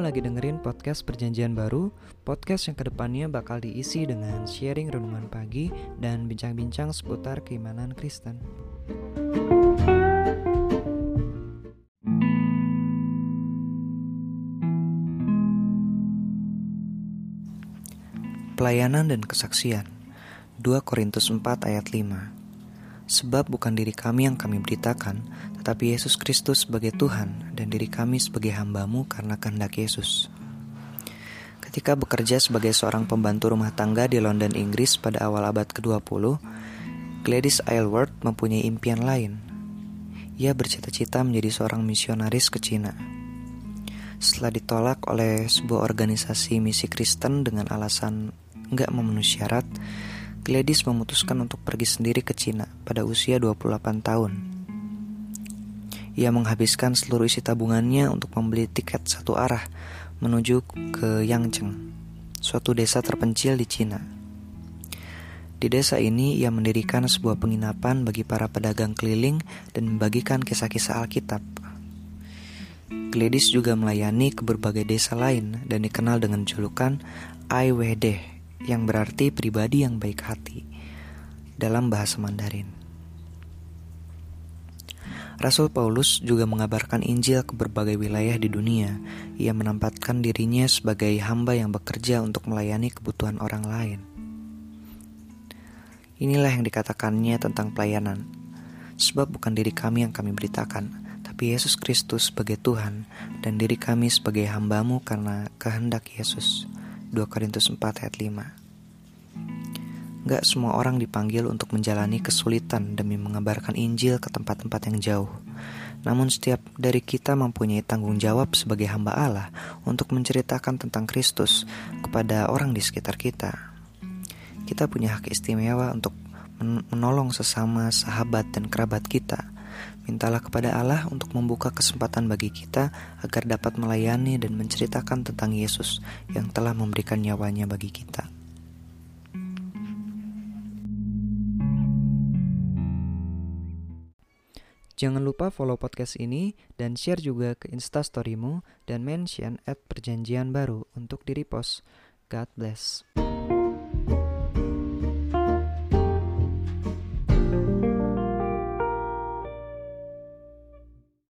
lagi dengerin podcast Perjanjian Baru, podcast yang ke depannya bakal diisi dengan sharing renungan pagi dan bincang-bincang seputar keimanan Kristen. Pelayanan dan kesaksian 2 Korintus 4 ayat 5 Sebab bukan diri kami yang kami beritakan, tetapi Yesus Kristus sebagai Tuhan dan diri kami sebagai hambamu karena kehendak Yesus. Ketika bekerja sebagai seorang pembantu rumah tangga di London, Inggris pada awal abad ke-20, Gladys Aylward mempunyai impian lain. Ia bercita-cita menjadi seorang misionaris ke Cina. Setelah ditolak oleh sebuah organisasi misi Kristen dengan alasan nggak memenuhi syarat, Gladys memutuskan untuk pergi sendiri ke Cina pada usia 28 tahun. Ia menghabiskan seluruh isi tabungannya untuk membeli tiket satu arah menuju ke Yangzheng, suatu desa terpencil di Cina. Di desa ini ia mendirikan sebuah penginapan bagi para pedagang keliling dan membagikan kisah-kisah Alkitab. Gladys juga melayani ke berbagai desa lain dan dikenal dengan julukan Ai Wedeh yang berarti pribadi yang baik hati dalam bahasa Mandarin. Rasul Paulus juga mengabarkan Injil ke berbagai wilayah di dunia. Ia menempatkan dirinya sebagai hamba yang bekerja untuk melayani kebutuhan orang lain. Inilah yang dikatakannya tentang pelayanan. Sebab bukan diri kami yang kami beritakan, tapi Yesus Kristus sebagai Tuhan dan diri kami sebagai hambamu karena kehendak Yesus. 2 Korintus 4 ayat 5 Gak semua orang dipanggil untuk menjalani kesulitan demi mengabarkan Injil ke tempat-tempat yang jauh. Namun setiap dari kita mempunyai tanggung jawab sebagai hamba Allah untuk menceritakan tentang Kristus kepada orang di sekitar kita. Kita punya hak istimewa untuk menolong sesama sahabat dan kerabat kita Mintalah kepada Allah untuk membuka kesempatan bagi kita agar dapat melayani dan menceritakan tentang Yesus yang telah memberikan nyawanya bagi kita. Jangan lupa follow podcast ini dan share juga ke instastorymu dan mention at perjanjian baru untuk di repost. God bless.